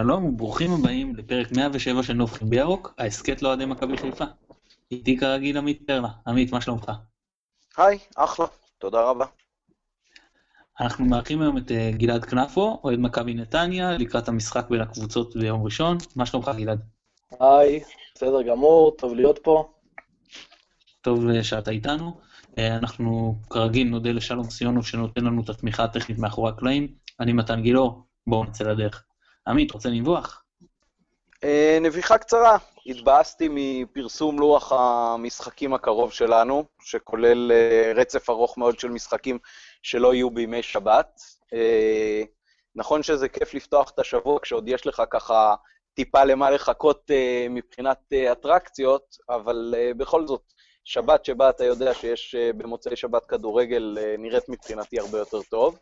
שלום וברוכים הבאים לפרק 107 של נובחים בירוק, ההסכת לאוהדי מכבי חיפה. איתי כרגיל עמית פרלה. עמית, מה שלומך? היי, אחלה, תודה רבה. אנחנו מארחים היום את אה, גלעד כנפו, אוהד מכבי נתניה, לקראת המשחק בין הקבוצות ביום ראשון. מה שלומך גלעד? היי, בסדר גמור, טוב להיות פה. טוב אה, שאתה איתנו. אה, אנחנו כרגיל נודה לשלום סיונוב שנותן לנו את התמיכה הטכנית מאחורי הקלעים. אני מתן גילאור, בואו נצא לדרך. עמית, רוצה לנבוח? אה, נביחה קצרה, התבאסתי מפרסום לוח המשחקים הקרוב שלנו, שכולל אה, רצף ארוך מאוד של משחקים שלא יהיו בימי שבת. אה, נכון שזה כיף לפתוח את השבוע כשעוד יש לך ככה טיפה למה לחכות מבחינת אטרקציות, אבל בכל זאת, שבת שבה אתה יודע שיש במוצאי שבת כדורגל נראית מבחינתי הרבה יותר טוב.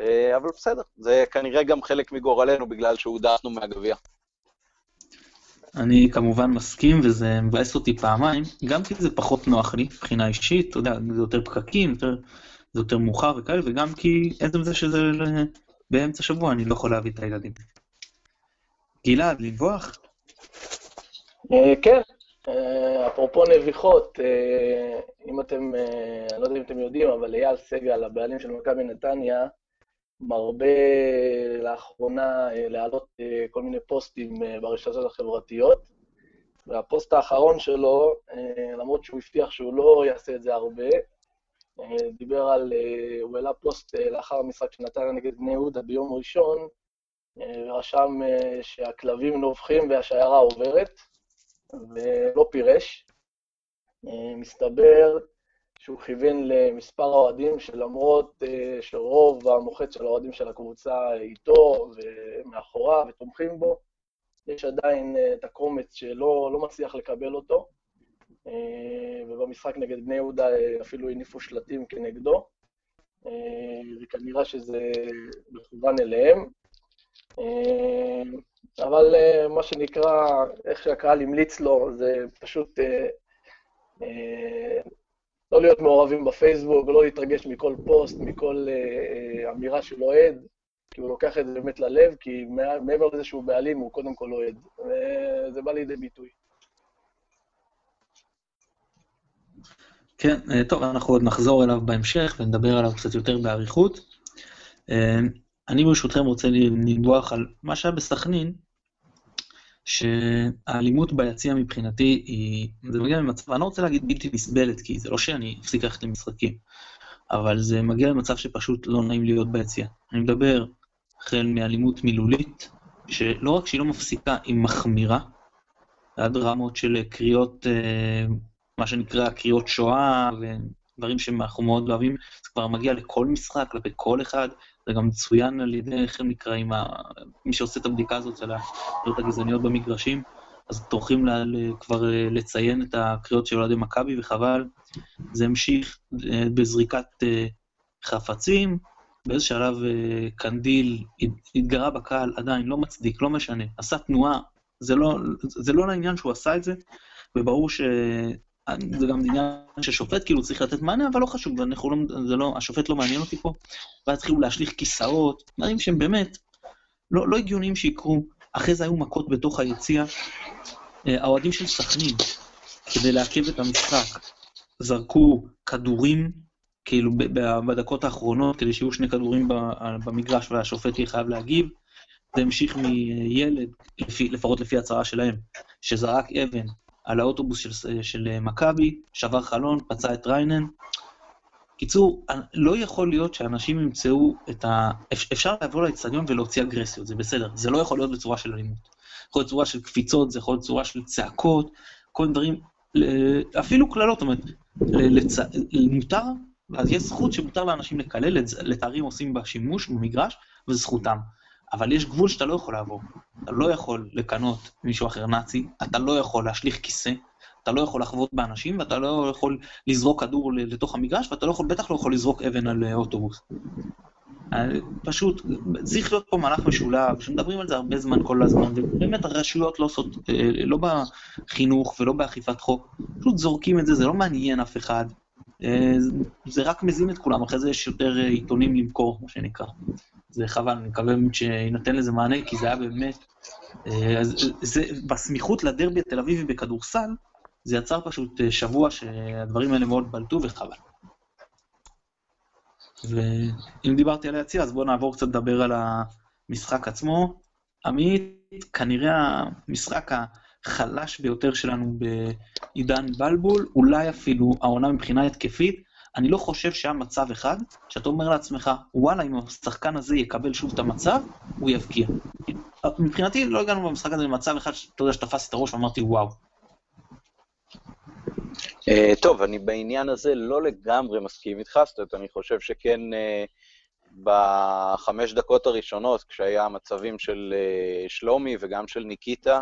אה, אבל בסדר, זה כנראה גם חלק מגורלנו בגלל שהודחנו מהגביע. אני כמובן מסכים, וזה מבאס אותי פעמיים, גם כי זה פחות נוח לי מבחינה אישית, אתה יודע, זה יותר פקקים, יותר, זה יותר מאוחר וכאלה, וגם כי עצם זה שזה באמצע שבוע, אני לא יכול להביא את הילדים. גלעד, לנבוח? אה, כן, אה, אפרופו נביחות, אם אתם, אני לא יודע אם אתם יודעים, אבל אייל סגל, הבעלים של מכבי נתניה, מרבה לאחרונה אה, להעלות אה, כל מיני פוסטים אה, ברשתות החברתיות, והפוסט האחרון שלו, למרות שהוא הבטיח שהוא לא יעשה את זה הרבה, דיבר על, הוא העלה פוסט לאחר המשחק שנתן נגד בני יהודה ביום ראשון, ורשם שהכלבים נובחים והשיירה עוברת, ולא פירש. מסתבר שהוא כיוון למספר האוהדים שלמרות uh, שרוב המוחץ של האוהדים של הקבוצה איתו ומאחוריו ותומכים בו, יש עדיין uh, את הקומץ שלא לא מצליח לקבל אותו, uh, ובמשחק נגד בני יהודה אפילו הניפו שלטים כנגדו, וכנראה שזה מכוון אליהם. אבל מה שנקרא, איך שהקהל המליץ לו, זה פשוט... לא להיות מעורבים בפייסבוק, לא להתרגש מכל פוסט, מכל אה, אה, אמירה של אוהד, כי הוא לוקח את זה באמת ללב, כי מעבר לזה שהוא בעלים, הוא קודם כל אוהד. וזה בא לידי ביטוי. כן, אה, טוב, אנחנו עוד נחזור אליו בהמשך ונדבר עליו קצת יותר באריכות. אה, אני ברשותכם רוצה לנבוח על מה שהיה בסכנין, שהאלימות ביציע מבחינתי היא, זה מגיע ממצב, אני לא רוצה להגיד בלתי נסבלת, כי זה לא שאני אפסיק ללכת למשחקים, אבל זה מגיע למצב שפשוט לא נעים להיות ביציע. אני מדבר החל מאלימות מילולית, שלא רק שהיא לא מפסיקה, היא מחמירה, עד רמות של קריאות, אה, מה שנקרא קריאות שואה, ודברים שאנחנו מאוד אוהבים, זה כבר מגיע לכל משחק, כלפי כל אחד, זה גם מצוין על ידי, איך הם נקראים, מי שעושה את הבדיקה הזאת של הקריאות הגזעניות במגרשים, אז טורחים כבר אה, לציין את הקריאות של אוהדי מכבי, וחבל. זה המשיך אה, בזריקת אה, חפצים, באיזה שלב קנדיל התגרה בקהל, עדיין לא מצדיק, לא משנה, עשה תנועה, זה לא, זה לא לעניין שהוא עשה את זה, וברור ש... זה גם עניין ששופט כאילו צריך לתת מענה, אבל לא חשוב, אנחנו לא, זה לא, השופט לא מעניין אותי פה. ואז התחילו להשליך כיסאות, דברים שהם באמת לא, לא הגיוניים שיקרו. אחרי זה היו מכות בתוך היציע. אה, האוהדים של סכנין, כדי לעכב את המשחק, זרקו כדורים, כאילו בדקות האחרונות, כדי שיהיו שני כדורים במגרש והשופט יהיה חייב להגיב. זה המשיך מילד, לפי, לפחות לפי הצהרה שלהם, שזרק אבן על האוטובוס של, של מכבי, שבר חלון, פצע את ריינן. קיצור, לא יכול להיות שאנשים ימצאו את ה... אפשר לעבור לאצטדיון ולהוציא אגרסיות, זה בסדר. זה לא יכול להיות בצורה של אלימות. יכול להיות צורה של קפיצות, זה יכול להיות צורה של צעקות, כל מיני דברים, אפילו קללות, זאת אומרת. מותר, אז יש זכות שמותר לאנשים לקלל, לתארים עושים בה שימוש במגרש, וזו זכותם. אבל יש גבול שאתה לא יכול לעבור. אתה לא יכול לקנות מישהו אחר נאצי, אתה לא יכול להשליך כיסא, אתה לא יכול לחבוט באנשים, ואתה לא יכול לזרוק כדור לתוך המגרש, ואתה לא יכול, בטח לא יכול לזרוק אבן על אה, אוטובוס. אה, פשוט, צריך להיות פה מהלך משולב, שמדברים על זה הרבה זמן כל הזמן, ובאמת הרשויות לא עושות, אה, לא בחינוך ולא באכיפת חוק, פשוט זורקים את זה, זה לא מעניין אף אחד. זה רק מזין את כולם, אחרי זה יש יותר עיתונים למכור, מה שנקרא. זה חבל, אני מקווה שיינתן לזה מענה, כי זה היה באמת... אה, זה, בסמיכות לדרבי התל אביבי בכדורסל, זה יצר פשוט אה, שבוע שהדברים האלה מאוד בלטו וחבל. ואם דיברתי על היציע, אז בואו נעבור קצת לדבר על המשחק עצמו. עמית, כנראה המשחק החלש ביותר שלנו בעידן בלבול, אולי אפילו העונה מבחינה התקפית. אני לא חושב שהיה מצב אחד שאתה אומר לעצמך, וואלה, אם השחקן הזה יקבל שוב את המצב, הוא יבקיע. מבחינתי לא הגענו במשחק הזה למצב אחד שאתה יודע שתפס את הראש ואמרתי, וואו. Uh, טוב, אני בעניין הזה לא לגמרי מסכים איתך, זאת אומרת, אני חושב שכן uh, בחמש דקות הראשונות, כשהיה המצבים של uh, שלומי וגם של ניקיטה,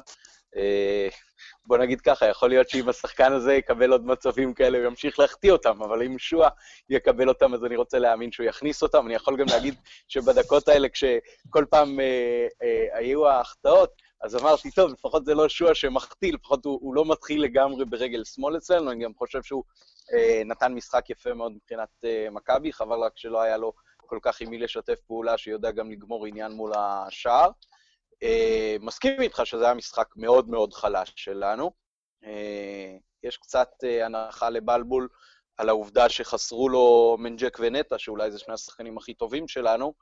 בוא נגיד ככה, יכול להיות שאם השחקן הזה יקבל עוד מצבים כאלה, הוא ימשיך להחטיא אותם, אבל אם שועה יקבל אותם, אז אני רוצה להאמין שהוא יכניס אותם. אני יכול גם להגיד שבדקות האלה, כשכל פעם אה, אה, היו ההחטאות, אז אמרתי, טוב, לפחות זה לא שועה שמחטיא, לפחות הוא, הוא לא מתחיל לגמרי ברגל שמאל אצלנו, אני גם חושב שהוא אה, נתן משחק יפה מאוד מבחינת אה, מכבי, חבל רק שלא היה לו כל כך עם מי לשתף פעולה, שיודע גם לגמור עניין מול השער. אה, מסכים איתך שזה היה משחק מאוד מאוד חלש שלנו. אה, יש קצת אה, הנחה לבלבול על העובדה שחסרו לו מנג'ק ונטע, שאולי זה שני השחקנים הכי טובים שלנו,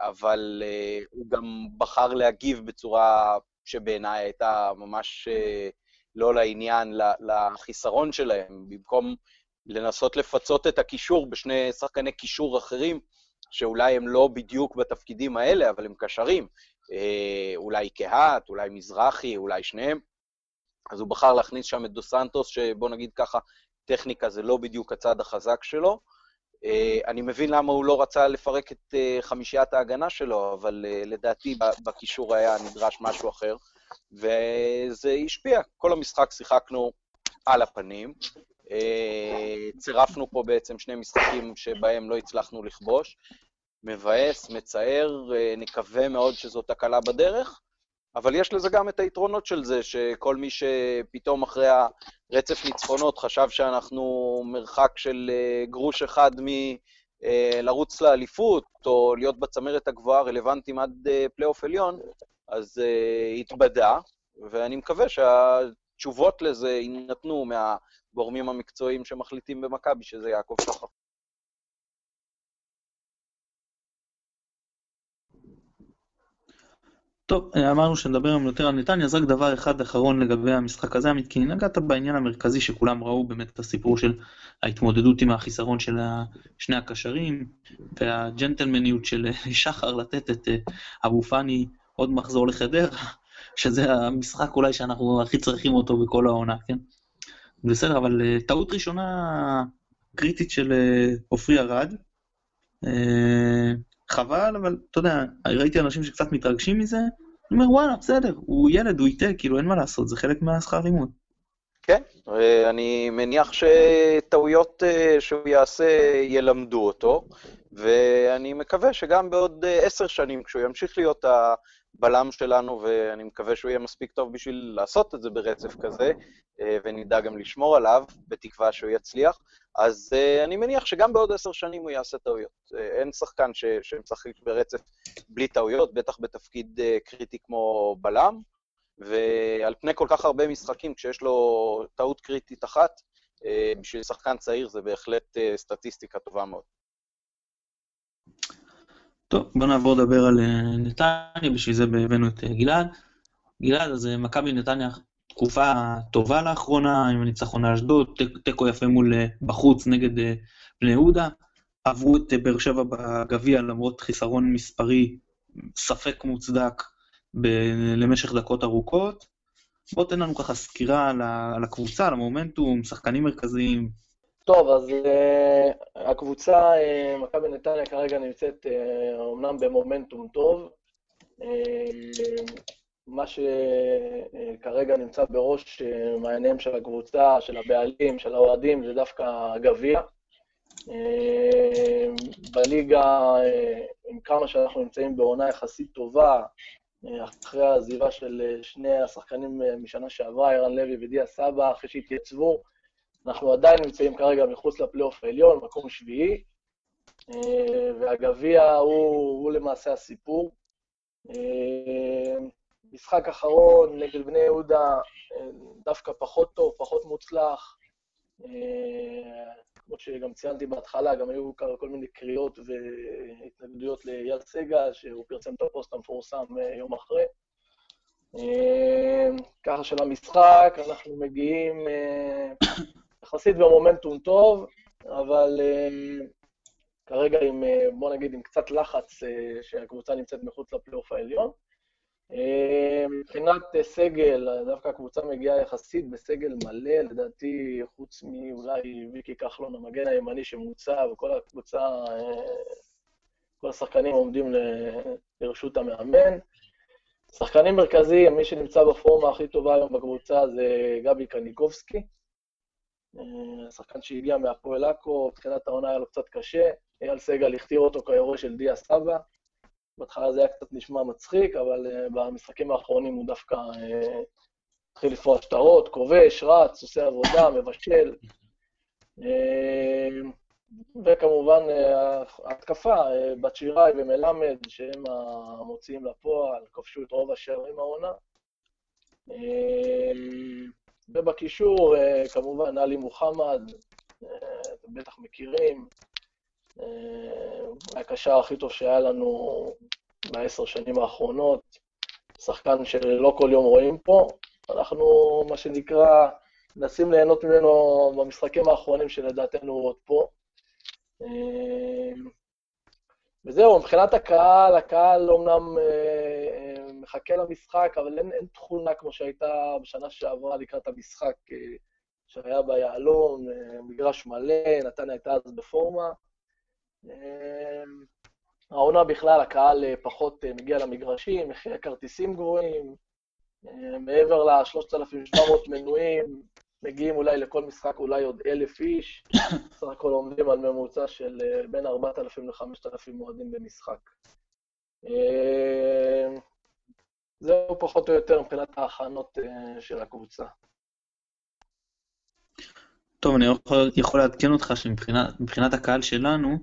אבל הוא גם בחר להגיב בצורה שבעיניי הייתה ממש לא לעניין, לחיסרון שלהם. במקום לנסות לפצות את הקישור בשני שחקני קישור אחרים, שאולי הם לא בדיוק בתפקידים האלה, אבל הם קשרים. אה, אולי קהת, אולי מזרחי, אולי שניהם. אז הוא בחר להכניס שם את דו סנטוס, שבוא נגיד ככה, טכניקה זה לא בדיוק הצד החזק שלו. אה, אני מבין למה הוא לא רצה לפרק את אה, חמישיית ההגנה שלו, אבל לדעתי בקישור היה נדרש משהו אחר, וזה השפיע. כל המשחק שיחקנו על הפנים. צירפנו פה בעצם שני משחקים שבהם לא הצלחנו לכבוש. מבאס, מצער, אה, נקווה מאוד שזו תקלה בדרך, אבל יש לזה גם את היתרונות של זה, שכל מי שפתאום אחרי הרצף ניצחונות חשב שאנחנו מרחק של אה, גרוש אחד מלרוץ אה, לאליפות, או להיות בצמרת הגבוהה רלוונטיים עד פלייאוף עליון, אז התבדה, ואני מקווה שהתשובות לזה יינתנו מהגורמים המקצועיים שמחליטים במכבי, שזה יעקב שחר. טוב, אמרנו שנדבר היום יותר על נתניה, אז רק דבר אחד אחרון לגבי המשחק הזה, עמית, כי נגעת בעניין המרכזי שכולם ראו באמת את הסיפור של ההתמודדות עם החיסרון של שני הקשרים, והג'נטלמניות של שחר לתת את אה, אבו פאני עוד מחזור לחדרה, שזה המשחק אולי שאנחנו הכי צריכים אותו בכל העונה, כן? בסדר, אבל טעות ראשונה קריטית של עופרי ארד. חבל, אבל אתה יודע, ראיתי אנשים שקצת מתרגשים מזה, אני אומר, וואלה, בסדר, הוא ילד, הוא יטעה, כאילו, אין מה לעשות, זה חלק מהשכר לימוד. כן, אני מניח שטעויות אה, שהוא יעשה ילמדו אותו, ואני מקווה שגם בעוד אה, עשר שנים, כשהוא ימשיך להיות הבלם שלנו, ואני מקווה שהוא יהיה מספיק טוב בשביל לעשות את זה ברצף כזה, אה, ונדע גם לשמור עליו, בתקווה שהוא יצליח, אז uh, אני מניח שגם בעוד עשר שנים הוא יעשה טעויות. Uh, אין שחקן ש, שמשחק ברצף בלי טעויות, בטח בתפקיד קריטי כמו בלם, ועל פני כל כך הרבה משחקים, כשיש לו טעות קריטית אחת, בשביל שחקן צעיר זה בהחלט סטטיסטיקה טובה מאוד. טוב, בוא נעבור לדבר על נתניה, בשביל זה הבאנו את גלעד. גלעד, אז מכבי נתניה תקופה טובה לאחרונה, עם הניצחון לאשדוד, תיקו יפה מול אה, בחוץ נגד אה, בני יהודה. עברו את אה, באר שבע בגביע למרות חיסרון מספרי ספק מוצדק ב- למשך דקות ארוכות. בוא תן לנו ככה סקירה על הקבוצה, על המומנטום, שחקנים מרכזיים. טוב, אז uh, הקבוצה, uh, מכבי נתניה כרגע נמצאת uh, אומנם במומנטום טוב. Uh, מה שכרגע נמצא בראש אה, מעייניהם של הקבוצה, של הבעלים, של האוהדים, זה דווקא הגביע. אה, בליגה, אה, עם כמה שאנחנו נמצאים בעונה יחסית טובה, אחרי העזיבה של שני השחקנים משנה שעברה, ערן לוי ודיה סבא, אחרי שהתייצבו, אנחנו עדיין נמצאים כרגע מחוץ לפלייאוף העליון, מקום שביעי. והגביע הוא, הוא למעשה הסיפור. משחק אחרון נגד בני יהודה, דווקא פחות טוב, פחות מוצלח. כמו שגם ציינתי בהתחלה, גם היו כל מיני קריאות והתנגדויות לאייל סגל, שהוא פרסם את הפוסט המפורסם יום אחרי. ככה של המשחק, אנחנו מגיעים יחסית במומנטום טוב, אבל כרגע עם, בוא נגיד, עם קצת לחץ שהקבוצה נמצאת מחוץ לפלייאוף העליון. מבחינת סגל, דווקא הקבוצה מגיעה יחסית בסגל מלא, לדעתי, חוץ מאולי ויקי כחלון, המגן הימני שמוצע, וכל הקבוצה, כל השחקנים עומדים לרשות המאמן. שחקנים מרכזיים, מי שנמצא בפורמה הכי טובה היום בקבוצה זה גבי קניקובסקי, שחקן שהגיע מהפועל עכו, בתחילת העונה היה לו קצת קשה, אייל סגל הכתיר אותו כיורה של דיה סבא. בהתחלה זה היה קצת נשמע מצחיק, אבל uh, במשחקים האחרונים הוא דווקא uh, התחיל לפרוע שטרות, כובש, רץ, עושה עבודה, מבשל. וכמובן ההתקפה, בת שיראי ומלמד, שהם המוציאים לפועל, כבשו את רוב השערים העונה. ובקישור, uh, כמובן, עלי מוחמד, uh, אתם בטח מכירים, הקשר הכי טוב שהיה לנו בעשר שנים האחרונות, שחקן שלא כל יום רואים פה. אנחנו, מה שנקרא, מנסים ליהנות ממנו במשחקים האחרונים שלדעתנו הוא עוד פה. וזהו, מבחינת הקהל, הקהל אומנם אה, מחכה למשחק, אבל אין, אין תכונה כמו שהייתה בשנה שעברה לקראת המשחק אה, שהיה ביהלום, אה, מגרש מלא, נתניה הייתה אז בפורמה. העונה בכלל, הקהל אה, פחות אה, מגיע למגרשים, מחירי כרטיסים גבוהים, אה, מעבר ל-3,700 מנויים, מגיעים אולי לכל משחק אולי עוד אלף איש, בסך הכל עומדים על ממוצע של בין 4,000 ל-5,000 מועדים במשחק. זהו פחות או יותר מבחינת ההכנות של הקבוצה. טוב, אני יכול, יכול לעדכן אותך שמבחינת הקהל שלנו,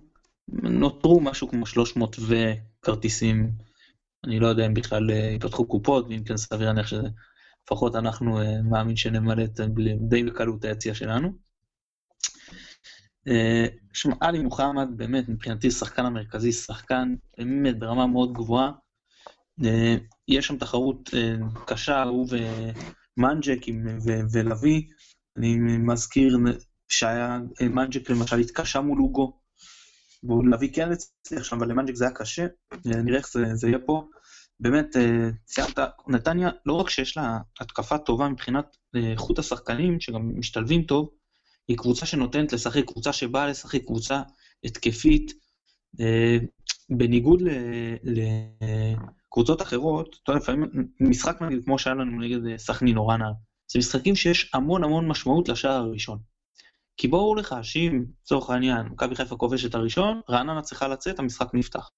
נותרו משהו כמו 300 וכרטיסים, אני לא יודע אם בכלל ייפתחו קופות, ואם כן סביר להניח שזה, לפחות אנחנו אה, מאמין שנמלא את די בקלות היציאה שלנו. אה, שמע, עלי מוחמד, באמת, מבחינתי שחקן המרכזי, שחקן באמת ברמה מאוד גבוהה. אה, יש שם תחרות קשה, הוא ומנג'ק ולוי. אני מזכיר שהיה, מנג'ק למשל התקשה מול אוגו, ולהביא כן הצליח שם, אבל למנג'יק זה היה קשה, נראה איך זה, זה יהיה פה. באמת, אה, ציינת, נתניה, לא רק שיש לה התקפה טובה מבחינת אה, איכות השחקנים, שגם משתלבים טוב, היא קבוצה שנותנת לשחק, קבוצה שבאה לשחק, קבוצה התקפית. אה, בניגוד לקבוצות אחרות, אתה יודע, לפעמים משחק נגיד כמו שהיה לנו נגד סכנין או רעננה, זה משחקים שיש המון המון משמעות לשער הראשון. כי ברור לך שאם, לצורך העניין, מכבי חיפה כובשת הראשון, רעננה צריכה לצאת, המשחק נפתח.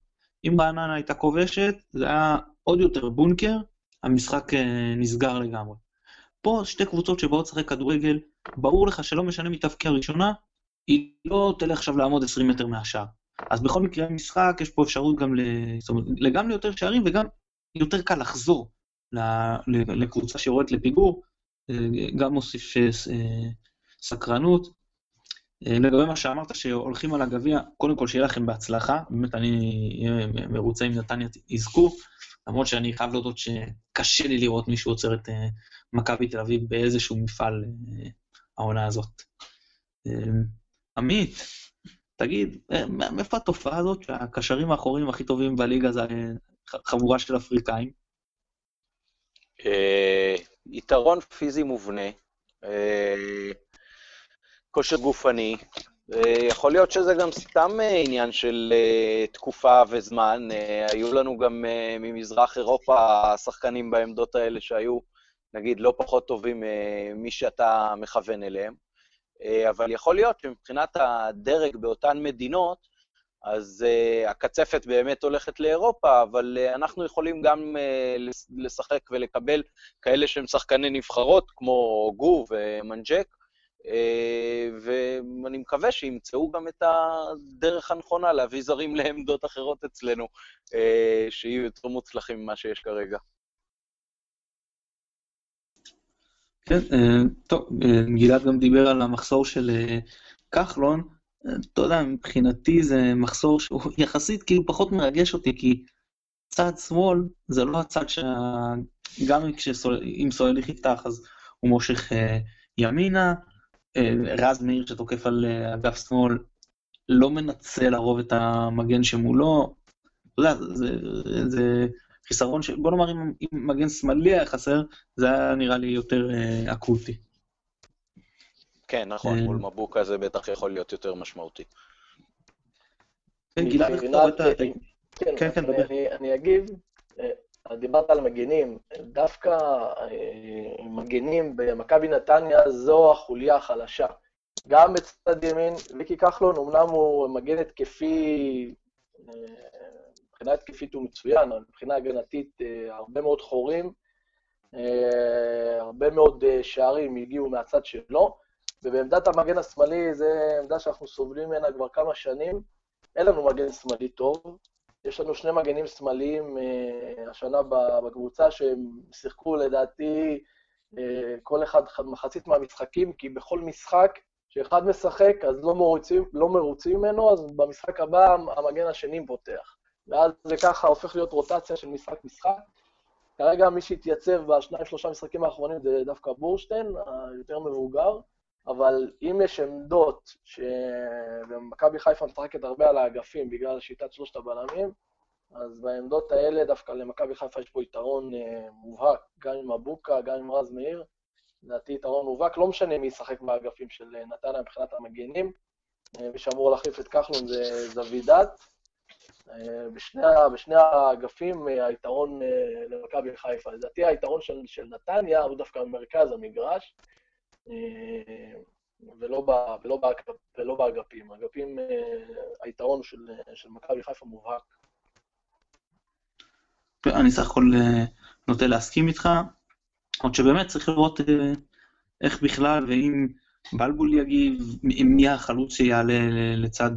אם רעננה הייתה כובשת, זה היה עוד יותר בונקר, המשחק אה, נסגר לגמרי. פה שתי קבוצות שבאות לשחק כדורגל, ברור לך שלא משנה מי תבקיע ראשונה, היא לא תלך עכשיו לעמוד 20 מטר מהשער. אז בכל מקרה משחק, יש פה אפשרות גם. זאת אומרת, גם ליותר שערים וגם יותר קל לחזור לקבוצה שיורדת לפיגור, אה, גם מוסיף אה, סקרנות. אה, לגבי מה שאמרת, שהולכים על הגביע, קודם כל שיהיה לכם בהצלחה, באמת אני מרוצה אם נתניה יזכו, למרות שאני חייב להודות שקשה לי לראות מישהו עוצר את מכבי תל אביב באיזשהו מפעל העונה הזאת. עמית, תגיד, מאיפה התופעה הזאת שהקשרים האחוריים הכי טובים בליגה זה חבורה של אפריקאים? יתרון פיזי מובנה. כושר גופני. יכול להיות שזה גם סתם אה, עניין של אה, תקופה וזמן. אה, היו לנו גם ממזרח אירופה שחקנים בעמדות האלה שהיו, נגיד, לא פחות טובים ממי שאתה מכוון אליהם. אבל יכול להיות שמבחינת הדרג באותן מדינות, אז uh, הקצפת באמת הולכת לאירופה, אבל uh, אנחנו יכולים גם uh, לשחק ולקבל כאלה שהם שחקני נבחרות, כמו גו ומנג'ק, אה, ואני מקווה שימצאו גם את הדרך הנכונה להביא זרים לעמדות אחרות אצלנו, אה, שיהיו יותר מוצלחים ממה שיש כרגע. כן, אה, טוב, גלעד גם דיבר על המחסור של כחלון. אתה יודע, מבחינתי זה מחסור שהוא יחסית כאילו פחות מרגש אותי, כי צד שמאל זה לא הצד שה... גם אם סולליך יפתח אז הוא מושך ימינה, רז מאיר שתוקף על אה, אגף שמאל לא מנצל לרוב את המגן שמולו. אתה יודע, זה, זה חיסרון ש... בוא נאמר, אם, אם מגן שמאלי היה חסר, זה היה נראה לי יותר אה, אקוטי. כן, נכון, אה, מול מבוקה זה בטח יכול להיות יותר משמעותי. כן, גלעד, איך אתה רואה את ה... כן, כן, כן, דבר. אני אגיב. דיברת על מגנים, דווקא אה, מגנים במכבי נתניה זו החוליה החלשה. גם בצד ימין, ויקי כחלון, אמנם הוא מגן התקפי, אה, מבחינה התקפית הוא מצוין, אבל מבחינה הגנתית אה, הרבה מאוד חורים, הרבה מאוד שערים הגיעו מהצד שלו, ובעמדת המגן השמאלי זו עמדה שאנחנו סובלים ממנה כבר כמה שנים. אין לנו מגן שמאלי טוב, יש לנו שני מגנים שמאליים השנה בקבוצה שהם שיחקו לדעתי כל אחד מחצית מהמשחקים, כי בכל משחק שאחד משחק אז לא מרוצים, לא מרוצים ממנו, אז במשחק הבא המגן השני פותח. ואז זה ככה הופך להיות רוטציה של משחק-משחק. כרגע מי שהתייצב בשניים שלושה משחקים האחרונים זה דווקא בורשטיין, היותר מבוגר, אבל אם יש עמדות שמכבי חיפה משחקת הרבה על האגפים בגלל שיטת שלושת הבלמים, אז בעמדות האלה דווקא למכבי חיפה יש פה יתרון אה, מובהק, גם עם אבוקה, גם עם רז מאיר. לדעתי יתרון מובהק, לא משנה מי ישחק באגפים של אה, נתניה מבחינת המגנים. אה, מי שאמור להחליף את כחלון זה זווידת. בשני, בשני האגפים היתרון למכבי חיפה. לדעתי היתרון של, של נתניה הוא דווקא במרכז המגרש. ולא, ב, ולא, ב, ולא באגפים. אגפים, אה, היתרון של, של מכבי חיפה מובהק. אני סך הכל אה, נוטה להסכים איתך, עוד שבאמת צריך לראות אה, איך בכלל, ואם בלבול יגיב, מי החלוץ שיעלה לצד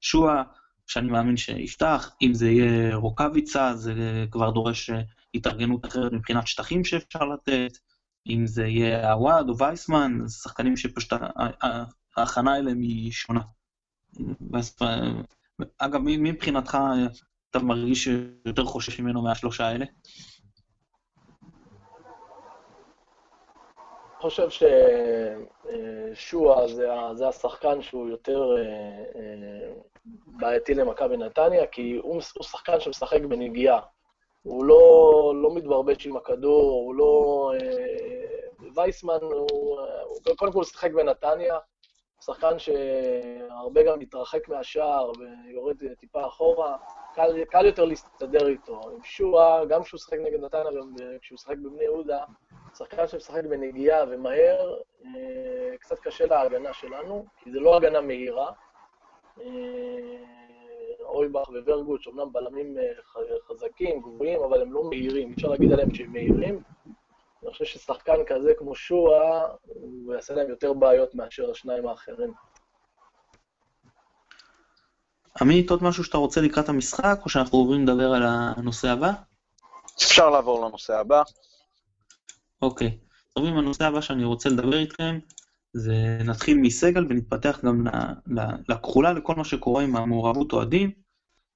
שואה, שאני מאמין שיפתח, אם זה יהיה רוקאביצה, זה כבר דורש התארגנות אחרת מבחינת שטחים שאפשר לתת. אם זה יהיה עוואד או וייסמן, שחקנים שפשוט ההכנה אליהם היא שונה. אגב, מי מבחינתך אתה מרגיש יותר חושש ממנו מהשלושה האלה? חושב ששועה זה, זה השחקן שהוא יותר אה, אה, בעייתי למכבי נתניה, כי הוא, הוא שחקן שמשחק בנגיעה. הוא לא, לא מתברבש עם הכדור, הוא לא... אה, וייסמן, הוא, הוא קודם כל שיחק בנתניה, שחקן שהרבה גם מתרחק מהשער ויורד טיפה אחורה, קל, קל יותר להסתדר איתו. עם שועה, גם כשהוא שיחק נגד נתניה וכשהוא שיחק בבני יהודה, שחקן שמשחק בנגיעה ומהר, אה, קצת קשה להגנה שלנו, כי זה לא הגנה מהירה. אה, אויבך וורגוט, שאומנם בלמים אה, חזקים, גבוהים, אבל הם לא מהירים, אפשר להגיד עליהם שהם מהירים. אני חושב ששחקן כזה כמו שואה, הוא יעשה להם יותר בעיות מאשר השניים האחרים. עמית, עוד משהו שאתה רוצה לקראת המשחק, או שאנחנו עוברים לדבר על הנושא הבא? אפשר לעבור לנושא הבא. אוקיי. טוב, עם הנושא הבא שאני רוצה לדבר איתכם, זה נתחיל מסגל ונתפתח גם לכחולה, לכל מה שקורה עם המעורבות אוהדים.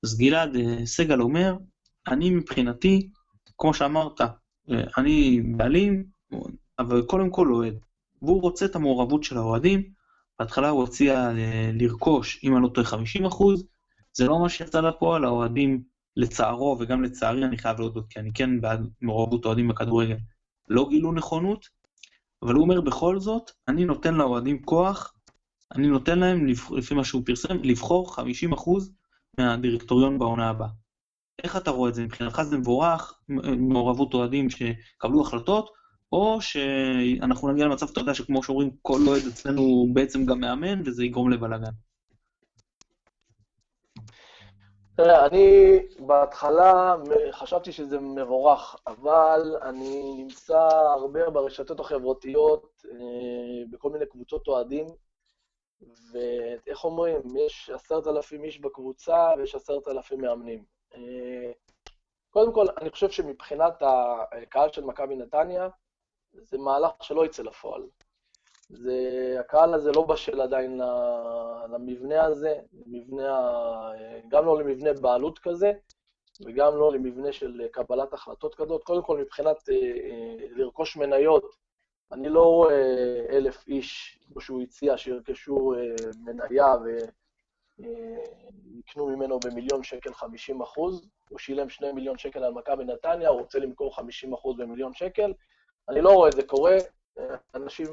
אז גלעד, אה, סגל אומר, אני מבחינתי, כמו שאמרת, אה, אני בעלים, אבל קודם כל אוהד. והוא רוצה את המעורבות של האוהדים. בהתחלה הוא הציע אה, לרכוש, אם אני לא טועה, 50 אחוז. זה לא מה שיצא לפועל, האוהדים, לצערו וגם לצערי, אני חייב להודות, כי אני כן בעד מעורבות אוהדים בכדורגל, לא גילו נכונות, אבל הוא אומר בכל זאת, אני נותן לאוהדים כוח, אני נותן להם, לפי מה שהוא פרסם, לבחור 50% מהדירקטוריון בעונה הבאה. איך אתה רואה את זה? מבחינתך זה מבורך, מעורבות אוהדים שקבלו החלטות, או שאנחנו נגיע למצב, אתה יודע, שכמו שאומרים, כל אוהד אצלנו הוא בעצם גם מאמן, וזה יגרום לבלאגן. תראה, אני בהתחלה חשבתי שזה מבורך, אבל אני נמצא הרבה ברשתות החברתיות, אה, בכל מיני קבוצות אוהדים, ואיך אומרים, יש עשרת אלפים איש בקבוצה ויש עשרת אלפים מאמנים. אה, קודם כל, אני חושב שמבחינת הקהל של מכבי נתניה, זה מהלך שלא יצא לפועל. זה, הקהל הזה לא בשל עדיין למבנה הזה, למבנה, גם לא למבנה בעלות כזה, וגם לא למבנה של קבלת החלטות כזאת. קודם כל, מבחינת אה, אה, לרכוש מניות, אני לא רואה אלף איש, כמו שהוא הציע, שירכשו אה, מניה ויקנו ממנו במיליון שקל 50 אחוז. הוא שילם 2 מיליון שקל על מכבי נתניה, הוא רוצה למכור 50 אחוז במיליון שקל. אני לא רואה את זה קורה. אנשים,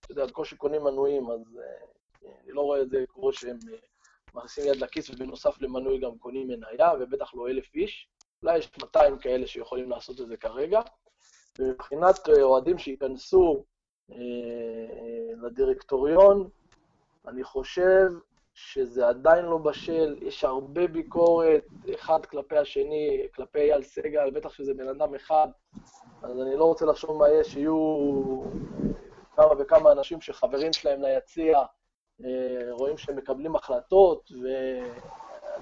אתה יודע, בקושי קונים מנויים, אז אני לא רואה את זה קורה שהם מכניסים יד לכיס ובנוסף למנוי גם קונים מניה, ובטח לא אלף איש. אולי יש 200 כאלה שיכולים לעשות את זה כרגע. ומבחינת אוהדים שייכנסו אה, לדירקטוריון, אני חושב שזה עדיין לא בשל, יש הרבה ביקורת, אחד כלפי השני, כלפי אייל סגל, בטח שזה בן אדם אחד, אז אני לא רוצה לחשוב מה יש, שיהיו כמה וכמה אנשים שחברים שלהם ליציע, אה, רואים שהם מקבלים החלטות,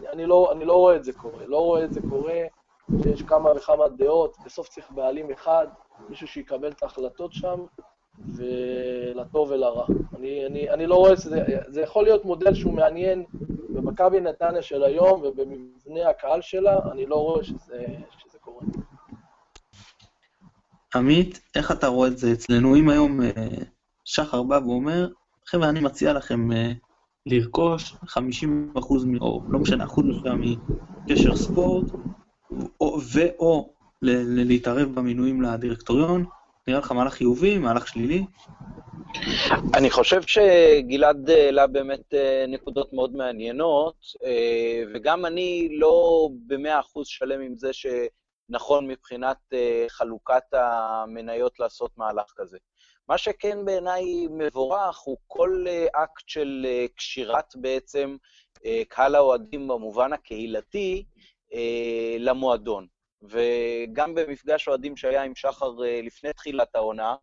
ואני לא, לא רואה את זה קורה. לא רואה את זה קורה, שיש כמה וכמה דעות, בסוף צריך בעלים אחד, מישהו שיקבל את ההחלטות שם, ולטוב ולרע. אני, אני, אני לא רואה שזה, זה יכול להיות מודל שהוא מעניין במכבי נתניה של היום ובמבנה הקהל שלה, אני לא רואה שזה, שזה קורה. עמית, איך אתה רואה את זה אצלנו? אם היום אה, שחר בא ואומר, חבר'ה, אני מציע לכם אה, לרכוש 50 אחוז, או לא משנה, אחוז מסוים מקשר ספורט, או, ואו להתערב במינויים לדירקטוריון, נראה לך מהלך חיובי, מהלך שלילי? אני חושב שגלעד העלה באמת אה, נקודות מאוד מעניינות, אה, וגם אני לא במאה אחוז שלם עם זה שנכון מבחינת אה, חלוקת המניות לעשות מהלך כזה. מה שכן בעיניי מבורך הוא כל אקט של קשירת בעצם קהל האוהדים במובן הקהילתי למועדון. וגם במפגש אוהדים שהיה עם שחר אה, לפני תחילת העונה,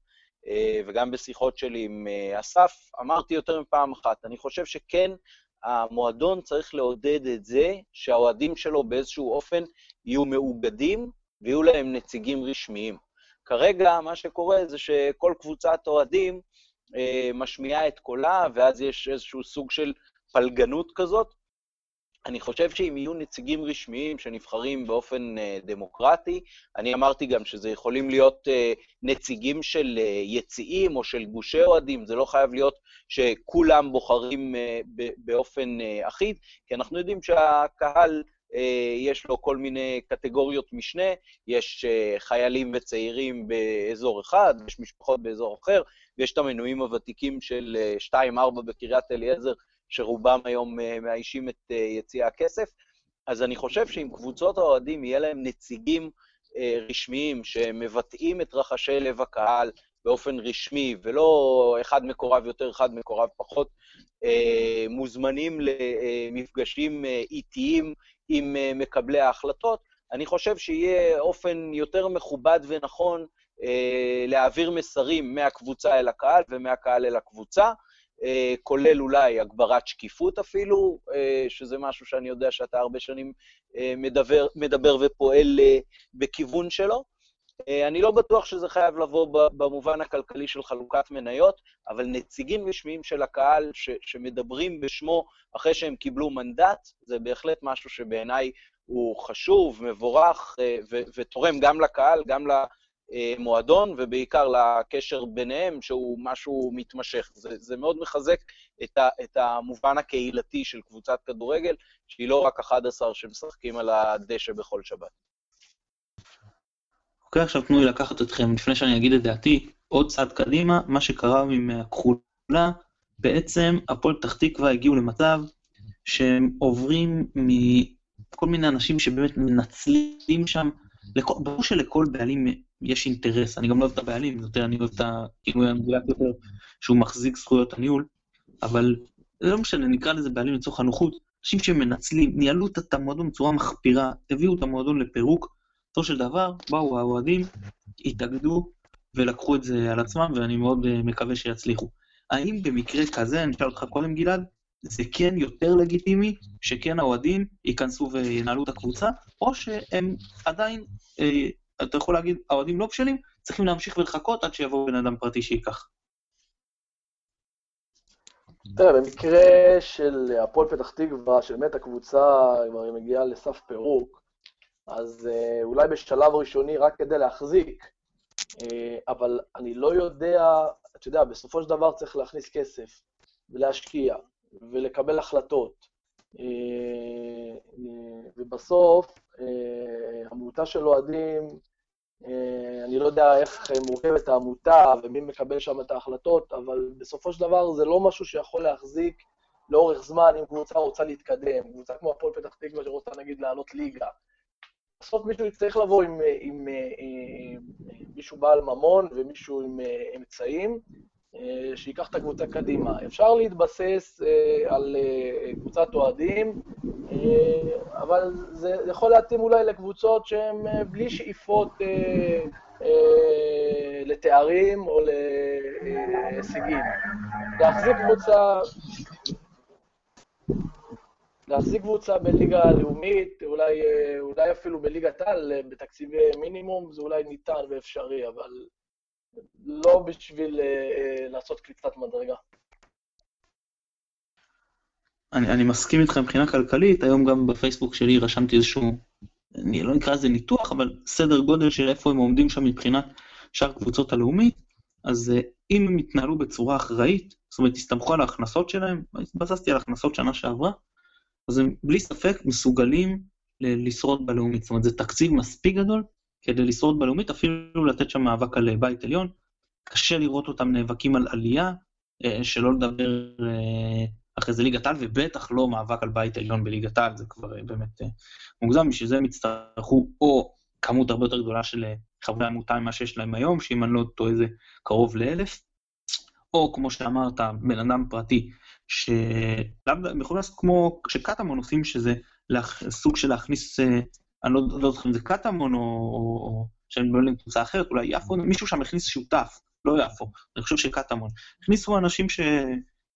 אה, וגם בשיחות שלי עם אה, אסף, אמרתי יותר מפעם אחת, אני חושב שכן, המועדון צריך לעודד את זה שהאוהדים שלו באיזשהו אופן יהיו מאוגדים ויהיו להם נציגים רשמיים. כרגע מה שקורה זה שכל קבוצת אוהדים משמיעה את קולה, ואז יש איזשהו סוג של פלגנות כזאת, אני חושב שאם יהיו נציגים רשמיים שנבחרים באופן uh, דמוקרטי, אני אמרתי גם שזה יכולים להיות uh, נציגים של uh, יציעים או של גושי אוהדים, זה לא חייב להיות שכולם בוחרים באופן אחיד, כי אנחנו יודעים שהקהל, יש לו כל מיני קטגוריות משנה, יש חיילים וצעירים באזור אחד, יש משפחות באזור אחר, ויש את המנויים הוותיקים של 2-4 בקריית אליעזר, שרובם היום אה, מאיישים את אה, יציע הכסף. אז אני חושב שאם קבוצות האוהדים יהיה להם נציגים אה, רשמיים שמבטאים את רחשי לב הקהל באופן רשמי, ולא אחד מקורב יותר, אחד מקורב פחות, מוזמנים למפגשים איטיים עם מקבלי ההחלטות, אני חושב שיהיה אופן יותר מכובד ונכון להעביר מסרים מהקבוצה אל הקהל ומהקהל אל הקבוצה. אה, כולל אולי הגברת שקיפות אפילו, אה, שזה משהו שאני יודע שאתה הרבה שנים אה, מדבר, מדבר ופועל בכיוון שלו. אני לא בטוח שזה חייב לבוא במובן הכלכלי של חלוקת מניות, אבל נציגים רשמיים של הקהל ש, שמדברים בשמו אחרי שהם קיבלו מנדט, זה בהחלט משהו שבעיניי הוא חשוב, מבורך ו, ותורם גם לקהל, גם מועדון, ובעיקר לקשר ביניהם, שהוא משהו מתמשך. זה, זה מאוד מחזק את, ה, את המובן הקהילתי של קבוצת כדורגל, שהיא לא רק 11 שמשחקים על הדשא בכל שבת. אוקיי, עכשיו תנו לי לקחת אתכם, לפני שאני אגיד את דעתי, עוד צעד קדימה, מה שקרה עם הכחולה, בעצם הפועל פתח תקווה הגיעו למצב שהם עוברים מכל מיני אנשים שבאמת מנצלים שם, ברור שלכל בעלים יש אינטרס, אני גם לא אוהב את הבעלים, יותר אני אוהב את הכינוי המדויק יותר, שהוא מחזיק זכויות הניהול, אבל לא משנה, נקרא לזה בעלים לצורך הנוחות, אנשים שמנצלים, ניהלו את המועדון בצורה מחפירה, הביאו את המועדון לפירוק, בסופו של דבר באו האוהדים, התאגדו ולקחו את זה על עצמם, ואני מאוד אה, מקווה שיצליחו. האם במקרה כזה, אני אשאל אותך קודם גלעד, זה כן יותר לגיטימי שכן האוהדים ייכנסו וינהלו את הקבוצה, או שהם עדיין, אה, אתה יכול להגיד, האוהדים לא בשלים, צריכים להמשיך ולחכות עד שיבוא בן אדם פרטי שייקח. תראה, במקרה של הפועל פתח תקווה, של באמת הקבוצה כבר מגיעה לסף פירוק, אז אה, אולי בשלב ראשוני רק כדי להחזיק, אה, אבל אני לא יודע, אתה יודע, בסופו של דבר צריך להכניס כסף ולהשקיע ולקבל החלטות. אה, ובסוף, עמותה של אוהדים, אני לא יודע איך מורכבת העמותה ומי מקבל שם את ההחלטות, אבל בסופו של דבר זה לא משהו שיכול להחזיק לאורך זמן אם קבוצה רוצה להתקדם. קבוצה כמו הפועל פתח תקווה שרוצה נגיד לעלות ליגה. בסוף מישהו יצטרך לבוא עם, עם, עם, עם מישהו בעל ממון ומישהו עם אמצעים, שייקח את הקבוצה קדימה. אפשר להתבסס על קבוצת אוהדים, אבל זה יכול להתאים אולי לקבוצות שהן בלי שאיפות לתארים או להישגים. להחזיק קבוצה להחזיק קבוצה בליגה הלאומית, אולי, אולי אפילו בליגת על, בתקציבי מינימום, זה אולי ניתן ואפשרי, אבל לא בשביל uh, לעשות קליצת מדרגה. אני, אני מסכים איתך מבחינה כלכלית, היום גם בפייסבוק שלי רשמתי איזשהו, אני לא נקרא לזה ניתוח, אבל סדר גודל של איפה הם עומדים שם מבחינת שאר קבוצות הלאומית, אז uh, אם הם יתנהלו בצורה אחראית, זאת אומרת, הסתמכו על ההכנסות שלהם, התבססתי על הכנסות שנה שעברה, אז הם בלי ספק מסוגלים לשרוד בלאומית. זאת אומרת, זה תקציב מספיק גדול כדי לשרוד בלאומית, אפילו לתת שם מאבק על בית עליון. קשה לראות אותם נאבקים על עלייה, אה, שלא לדבר אה, אחרי זה ליגת על, ובטח לא מאבק על בית עליון בליגת על, זה כבר אה, באמת מוגזם, בשביל זה הם יצטרכו או כמות הרבה יותר גדולה של חברי עמותה ממה שיש להם היום, שאם אני לא טועה זה קרוב לאלף, או כמו שאמרת, בן אדם פרטי שלאו יכול לעשות כמו שקטמון עושים, שזה סוג של להכניס, אני לא, לא זוכר אם זה קטמון או, או שהם לא יודעים קבוצה אחרת, אולי יפו, מישהו שם הכניס שותף, לא יפו, אני חושב שקטמון. הכניסו אנשים ש...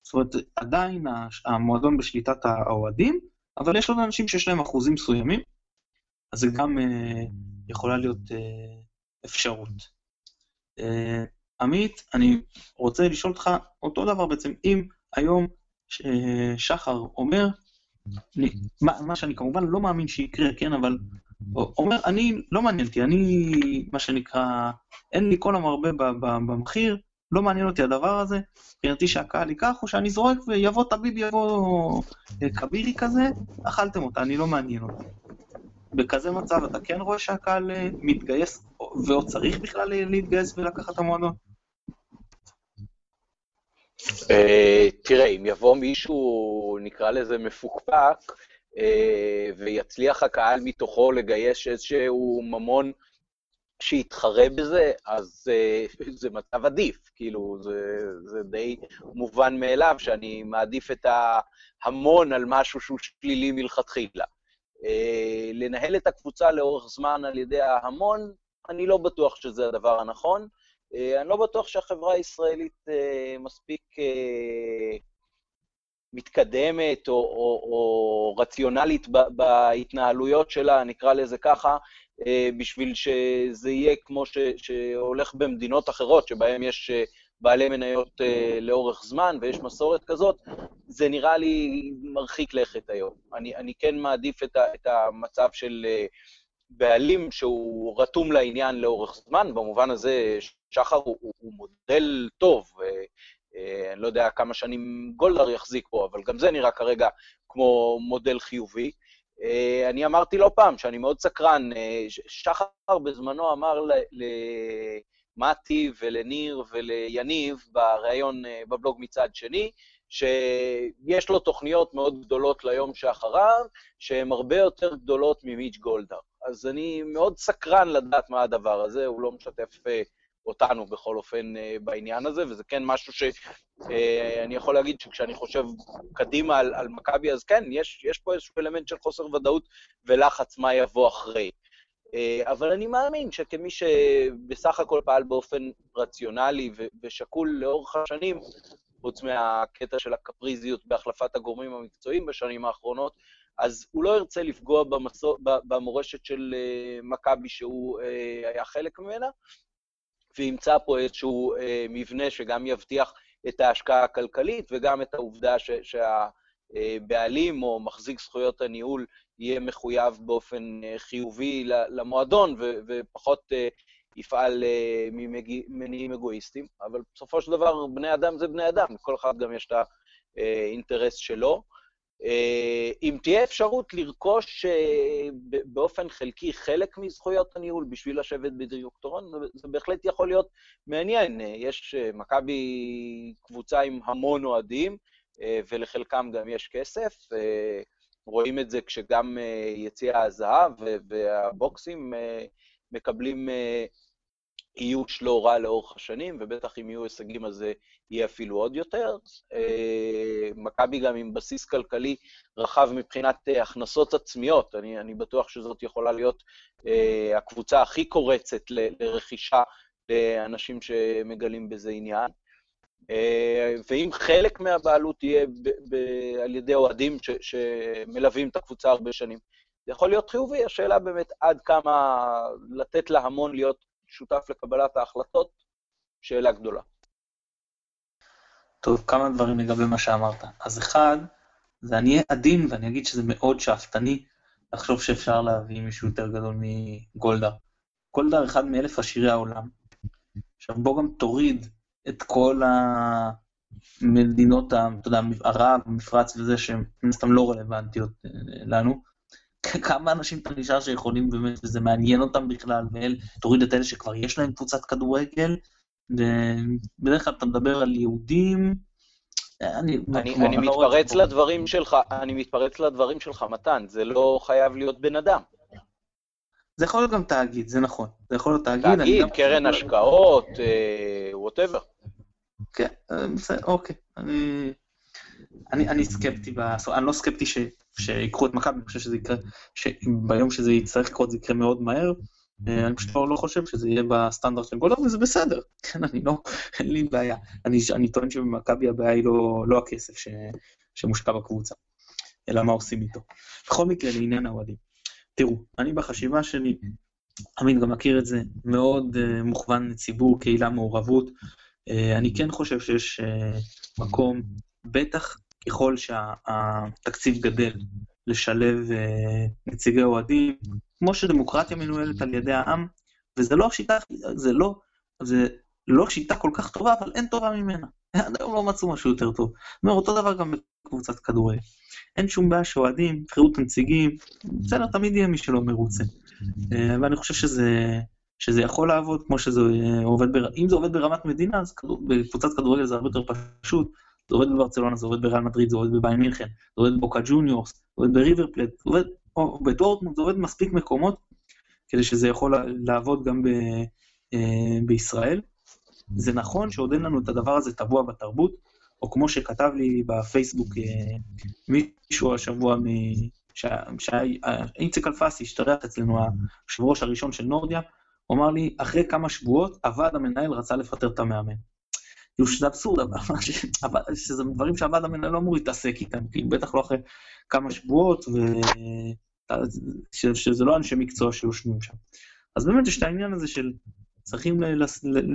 זאת אומרת, עדיין המועדון בשליטת האוהדים, אבל יש עוד אנשים שיש להם אחוזים מסוימים, אז זה גם אה, יכולה להיות אה, אפשרות. אה, עמית, אני רוצה לשאול אותך אותו דבר בעצם, אם היום שחר אומר, מה, מה שאני כמובן לא מאמין שיקרה, כן, אבל אומר, אני, לא מעניין אותי, אני, מה שנקרא, אין לי כל המרבה במחיר, לא מעניין אותי הדבר הזה, מבחינתי שהקהל ייקח, או שאני זורק ויבוא טביב, יבוא אה, כבירי כזה, אכלתם אותה, אני לא מעניין אותי. בכזה מצב אתה כן רואה שהקהל אה, מתגייס, ועוד צריך בכלל להתגייס ולקחת את המועדון? אה, תראה, אם יבוא מישהו, נקרא לזה מפוקפק, אה, ויצליח הקהל מתוכו לגייס איזשהו ממון שיתחרה בזה, אז אה, זה מצב עדיף. כאילו, זה, זה די מובן מאליו שאני מעדיף את ההמון על משהו שהוא שלילי מלכתחילה. לנהל את הקבוצה לאורך זמן על ידי ההמון, אני לא בטוח שזה הדבר הנכון. אה, אני לא בטוח שהחברה הישראלית אה, מספיק אה, מתקדמת או, או, או רציונלית בהתנהלויות שלה, נקרא לזה ככה, בשביל שזה יהיה כמו ש, שהולך במדינות אחרות, שבהן יש בעלי מניות לאורך זמן ויש מסורת כזאת, זה נראה לי מרחיק לכת היום. אני, אני כן מעדיף את, ה, את המצב של בעלים שהוא רתום לעניין לאורך זמן, במובן הזה שחר הוא, הוא, מודל טוב, אה, אני לא יודע כמה שנים גולדהר יחזיק פה, אבל גם זה נראה כרגע כמו מודל חיובי. אה, אני אמרתי לא פעם שאני מאוד סקרן, אה, שחר בזמנו אמר למתי ולניר וליניב בריאיון בבלוג מצד שני, שיש לו תוכניות מאוד גדולות ליום שאחריו, שהן הרבה יותר גדולות ממיץ' גולדהר. אז אני מאוד סקרן לדעת מה הדבר הזה, הוא לא משתף אותנו בכל אופן בעניין הזה, וזה כן משהו שאני יכול להגיד שכשאני חושב קדימה על, על מכבי, אז כן, יש, יש פה איזשהו אלמנט של חוסר ודאות ולחץ מה יבוא אחרי. אבל אני מאמין שכמי שבסך הכל פעל באופן רציונלי ושקול לאורך השנים, חוץ מהקטע של הקפריזיות בהחלפת הגורמים המקצועיים בשנים האחרונות, אז הוא לא ירצה לפגוע במסור, במורשת של uh, מכבי שהוא uh, היה חלק ממנה, וימצא פה איזשהו uh, מבנה שגם יבטיח את ההשקעה הכלכלית וגם את העובדה ש, שהבעלים או מחזיק זכויות הניהול יהיה מחויב באופן חיובי למועדון ופחות יפעל uh, ממניעים אגואיסטיים, אבל בסופו של דבר בני אדם זה בני אדם, לכל אחד גם יש את האינטרס שלו. אה, אם תהיה אפשרות לרכוש אה, באופן חלקי חלק מזכויות הניהול בשביל לשבת בדירקטורון, זה בהחלט יכול להיות מעניין. יש אה, מכבי קבוצה עם המון אוהדים, ולחלקם גם יש כסף. רואים את זה כשגם יציע הזהב והבוקסים מקבלים איוש לא רע לאורך השנים, ובטח אם יהיו הישגים אז זה יהיה אפילו עוד יותר. אה, מכבי גם עם בסיס כלכלי רחב מבחינת אה, הכנסות עצמיות, אני, אני בטוח שזאת יכולה להיות אה, הקבוצה הכי קורצת לרכישה לאנשים שמגלים בזה עניין. ואם חלק מהבעלות יהיה ב- ב- על ידי אוהדים ש- שמלווים את הקבוצה הרבה שנים, זה יכול להיות חיובי, השאלה באמת עד כמה לתת להמון להיות שותף לקבלת ההחלטות, שאלה גדולה. טוב, כמה דברים לגבי מה שאמרת. אז אחד, זה אני אהיה עדין ואני אגיד שזה מאוד שאפתני לחשוב שאפשר להביא מישהו יותר גדול מגולדהר. גולדהר אחד מאלף עשירי העולם. עכשיו בוא גם תוריד את כל המדינות, אתה יודע, ערב, המפרץ וזה, שהן מן הסתם לא רלוונטיות אה, לנו, כמה אנשים אתה נשאר שיכולים באמת, וזה מעניין אותם בכלל, ותוריד את אלה שכבר יש להם קבוצת כדורגל, ובדרך כלל אתה מדבר על יהודים, אני, אני, אני לא מתפרץ לדברים שלך, אני מתפרץ לדברים שלך, מתן, זה לא חייב להיות בן אדם. זה יכול להיות גם תאגיד, זה נכון. זה יכול להיות תאגיד. תאגיד, קרן השקעות, ווטאבר. אה, כן, אה, בסדר, אוקיי. אני, אני, אני סקפטי, בסוף, אני לא סקפטי ש, שיקחו את מכבי, אני חושב שזה יקרה, שביום שזה יצטרך לקרות זה יקרה מאוד מהר. אה, אני פשוט לא, לא חושב שזה יהיה בסטנדרט של גולדר, וזה בסדר. כן, אני לא, אין לי בעיה. אני, אני טוען שבמכבי הבעיה היא לא, לא הכסף ש, שמושקע בקבוצה, אלא מה עושים איתו. בכל מקרה, לעניין האוהדים. תראו, אני בחשיבה שלי, עמית גם מכיר את זה, מאוד uh, מוכוון לציבור, קהילה, מעורבות. Uh, אני כן חושב שיש uh, מקום, בטח ככל שהתקציב גדל, לשלב uh, נציגי אוהדים, כמו שדמוקרטיה מנוהלת על ידי העם, וזה לא שיטה, זה לא, זה לא שיטה כל כך טובה, אבל אין טובה ממנה. עד היום לא מצאו משהו יותר טוב. זאת אומרת, אותו דבר גם בקבוצת כדורגל. אין שום בעיה שאוהדים, יבחרו את הנציגים, בסדר, תמיד יהיה מי שלא מרוצה. אה, ואני חושב שזה, שזה יכול לעבוד כמו שזה עובד, בר... אם זה עובד ברמת מדינה, אז בקבוצת כדורגל זה הרבה יותר פשוט. זה עובד בברצלונה, זה עובד בריאל מדריד, זה עובד בביין מינכן, זה עובד בבוקה ג'וניורס, זה עובד בריבר פלט, זה עובד בדורטמונד, זה עובד מספיק מקומות כדי שזה יכול לעבוד גם ב, אה, בישראל. זה נכון שעוד אין לנו את הדבר הזה טבוע בתרבות, או כמו שכתב לי בפייסבוק אה, מישהו השבוע, שאיציק אלפסי, השתרח אצלנו, היושב ראש הראשון של נורדיה, הוא אמר לי, אחרי כמה שבועות, הוועד המנהל רצה לפטר את המאמן. כאילו שזה אבסורד, אבל שזה דברים שהוועד המנהל לא אמור להתעסק איתם, כאילו בטח לא אחרי כמה שבועות, ו... שזה לא אנשי מקצוע שיושבים שם. אז באמת יש את העניין הזה של צריכים ל-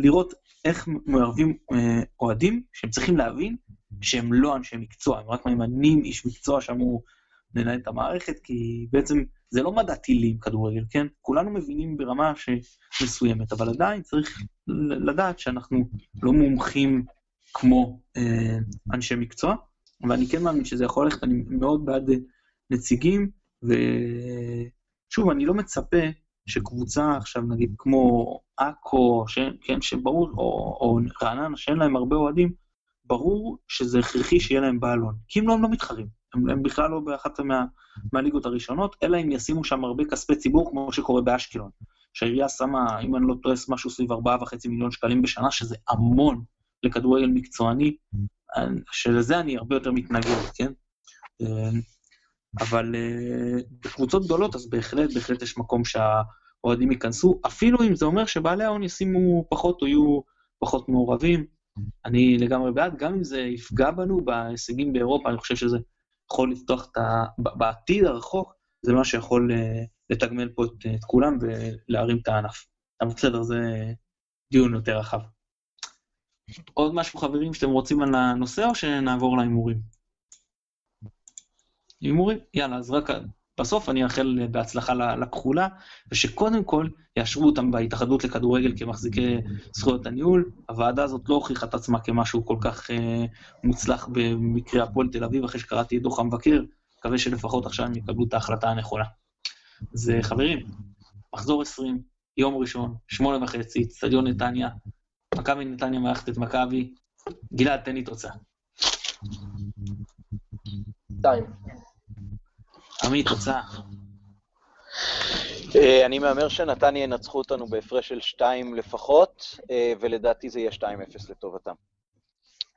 לראות איך מערבים אה, אוהדים, שהם צריכים להבין שהם לא אנשי מקצוע, הם רק ממנים איש מקצוע שאמור לנהל את המערכת, כי בעצם זה לא מדע טילים כדורגל, כן? כולנו מבינים ברמה מסוימת, אבל עדיין צריך לדעת שאנחנו לא מומחים כמו אה, אנשי מקצוע, ואני כן מאמין שזה יכול ללכת, אני מאוד בעד נציגים, ושוב, אני לא מצפה שקבוצה עכשיו, נגיד, כמו עכו, כן, שברור, או, או רעננה, שאין להם הרבה אוהדים, ברור שזה הכרחי שיהיה להם בעלון, כי אם לא, הם לא מתחרים. הם, הם בכלל לא באחת מה, מהליגות הראשונות, אלא אם ישימו שם הרבה כספי ציבור, כמו שקורה באשקלון. שהעירייה שמה, אם אני לא טועה, משהו סביב 4.5 מיליון שקלים בשנה, שזה המון לכדורגל מקצועני, שלזה אני הרבה יותר מתנגד, כן? אבל בקבוצות גדולות, אז בהחלט, בהחלט יש מקום שהאוהדים ייכנסו, אפילו אם זה אומר שבעלי ההון ישימו פחות או יהיו פחות מעורבים. אני לגמרי בעד, גם אם זה יפגע בנו בהישגים באירופה, אני חושב שזה יכול לפתוח את ה... בעתיד הרחוק, זה מה שיכול אה, לתגמל פה את, את כולם ולהרים את הענף. אבל בסדר, זה דיון יותר רחב. עוד משהו, חברים, שאתם רוצים על הנושא, או שנעבור להימורים? הימורים? יאללה, אז רק בסוף אני אאחל בהצלחה לכחולה, ושקודם כל יאשרו אותם בהתאחדות לכדורגל כמחזיקי זכויות הניהול. הוועדה הזאת לא הוכיחה את עצמה כמשהו כל כך אה, מוצלח במקרה הפועל תל אביב, אחרי שקראתי את דוח המבקר, מקווה שלפחות עכשיו הם יקבלו את ההחלטה הנכונה. אז אה, חברים, מחזור 20, יום ראשון, שמונה וחצי, אצטדיון נתניה, מכבי נתניה מערכת את מכבי. גלעד, תן לי תוצאה. שתיים. עמית, תוצאה. אה, אני מהמר שנתניה ינצחו אותנו בהפרש של שתיים לפחות, אה, ולדעתי זה יהיה 2-0 לטובתם.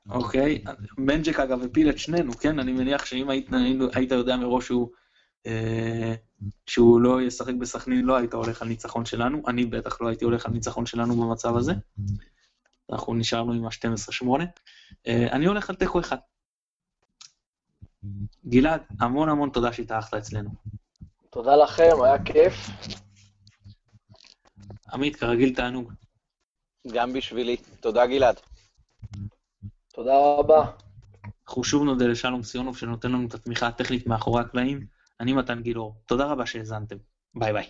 אוקיי, מנג'ק אגב הפיל את שנינו, כן? אני מניח שאם היית, היית יודע מראש שהוא, אה, שהוא לא ישחק בסכנין, לא היית הולך על ניצחון שלנו. אני בטח לא הייתי הולך על ניצחון שלנו במצב הזה. אנחנו נשארנו עם ה-12-8. אה, אני הולך על תיקו אחד. גלעד, המון המון תודה שהתארחת אצלנו. תודה לכם, היה כיף. עמית, כרגיל תענוג. גם בשבילי. תודה, גלעד. תודה רבה. אנחנו שוב נודה לשלום סיונוב שנותן לנו את התמיכה הטכנית מאחורי הקלעים. אני מתן גילאור. תודה רבה שהאזנתם. ביי ביי.